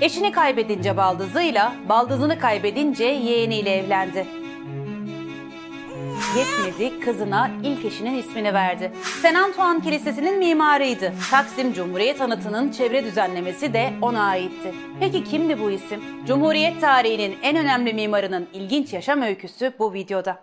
Eşini kaybedince baldızıyla, baldızını kaybedince yeğeniyle evlendi. Yetmedi, kızına ilk eşinin ismini verdi. Saint Antoine Kilisesi'nin mimarıydı. Taksim Cumhuriyet Anıtı'nın çevre düzenlemesi de ona aitti. Peki kimdi bu isim? Cumhuriyet tarihinin en önemli mimarının ilginç yaşam öyküsü bu videoda.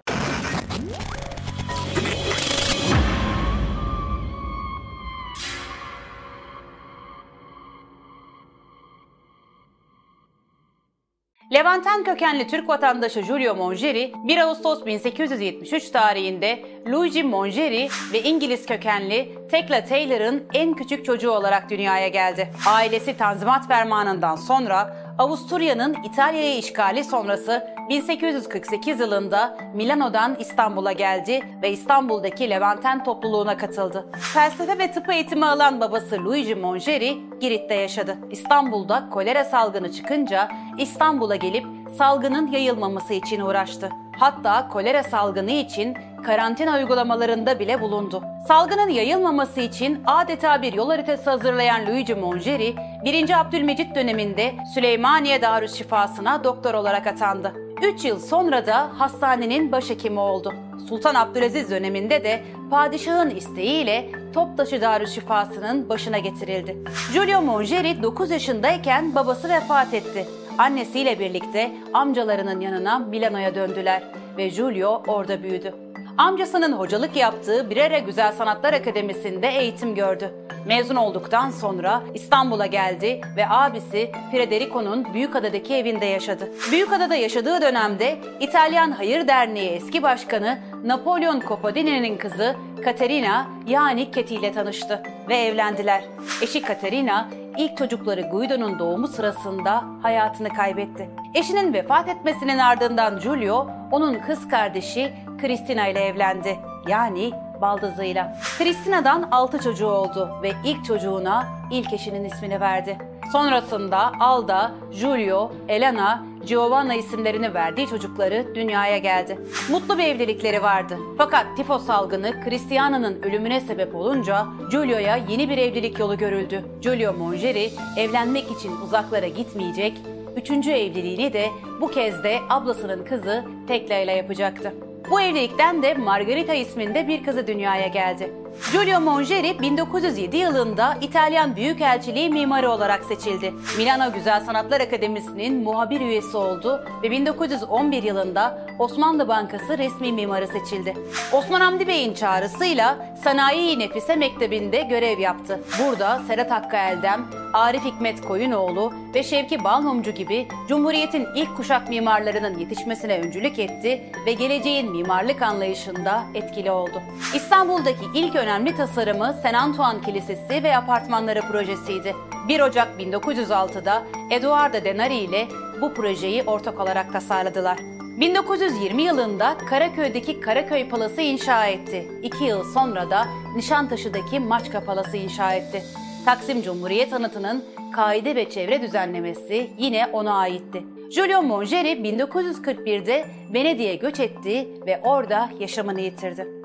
Levanten kökenli Türk vatandaşı Giulio Mongeri, 1 Ağustos 1873 tarihinde Luigi Mongeri ve İngiliz kökenli Tekla Taylor'ın en küçük çocuğu olarak dünyaya geldi. Ailesi Tanzimat Fermanı'ndan sonra Avusturya'nın İtalya'ya işgali sonrası 1848 yılında Milano'dan İstanbul'a geldi ve İstanbul'daki Levanten topluluğuna katıldı. Felsefe ve tıp eğitimi alan babası Luigi Mongeri Girit'te yaşadı. İstanbul'da kolera salgını çıkınca İstanbul'a gelip salgının yayılmaması için uğraştı. Hatta kolera salgını için karantina uygulamalarında bile bulundu. Salgının yayılmaması için adeta bir yol haritası hazırlayan Luigi Mongeri, 1. Abdülmecit döneminde Süleymaniye Darüşşifası'na doktor olarak atandı. 3 yıl sonra da hastanenin başhekimi oldu. Sultan Abdülaziz döneminde de padişahın isteğiyle Toptaşı Darüşşifası'nın başına getirildi. Giulio Mongeri 9 yaşındayken babası vefat etti. Annesiyle birlikte amcalarının yanına Milano'ya döndüler ve Giulio orada büyüdü. Amcasının hocalık yaptığı Brera Güzel Sanatlar Akademisi'nde eğitim gördü. Mezun olduktan sonra İstanbul'a geldi ve abisi Federico'nun Büyükada'daki evinde yaşadı. Büyükada'da yaşadığı dönemde İtalyan Hayır Derneği eski başkanı Napolyon Copadini'nin kızı Caterina yani Keti ile tanıştı ve evlendiler. Eşi Caterina ilk çocukları Guido'nun doğumu sırasında hayatını kaybetti. Eşinin vefat etmesinin ardından Giulio onun kız kardeşi Cristina ile evlendi. Yani baldızıyla. Cristina'dan 6 çocuğu oldu ve ilk çocuğuna ilk eşinin ismini verdi. Sonrasında Alda, Giulio, Elena, Giovanna isimlerini verdiği çocukları dünyaya geldi. Mutlu bir evlilikleri vardı. Fakat tifo salgını Cristiana'nın ölümüne sebep olunca Giulio'ya yeni bir evlilik yolu görüldü. Giulio Mongeri evlenmek için uzaklara gitmeyecek, üçüncü evliliğini de bu kez de ablasının kızı Tekla ile yapacaktı. Bu evlilikten de Margarita isminde bir kızı dünyaya geldi. Giulio Mongeri 1907 yılında İtalyan Büyükelçiliği mimarı olarak seçildi. Milano Güzel Sanatlar Akademisi'nin muhabir üyesi oldu ve 1911 yılında Osmanlı Bankası resmi mimarı seçildi. Osman Hamdi Bey'in çağrısıyla Sanayi Nefise Mektebi'nde görev yaptı. Burada Serhat Hakkı Eldem, Arif Hikmet Koyunoğlu ve Şevki Balmumcu gibi Cumhuriyet'in ilk kuşak mimarlarının yetişmesine öncülük etti ve geleceğin mimarlık anlayışında etkili oldu. İstanbul'daki ilk önemli tasarımı Saint Antoine Kilisesi ve apartmanları projesiydi. 1 Ocak 1906'da Eduardo Denari ile bu projeyi ortak olarak tasarladılar. 1920 yılında Karaköy'deki Karaköy Palası inşa etti. İki yıl sonra da Nişantaşı'daki Maçka Palası inşa etti. Taksim Cumhuriyet Anıtı'nın kaide ve çevre düzenlemesi yine ona aitti. Giulio Mongeri 1941'de Venedik'e göç etti ve orada yaşamını yitirdi.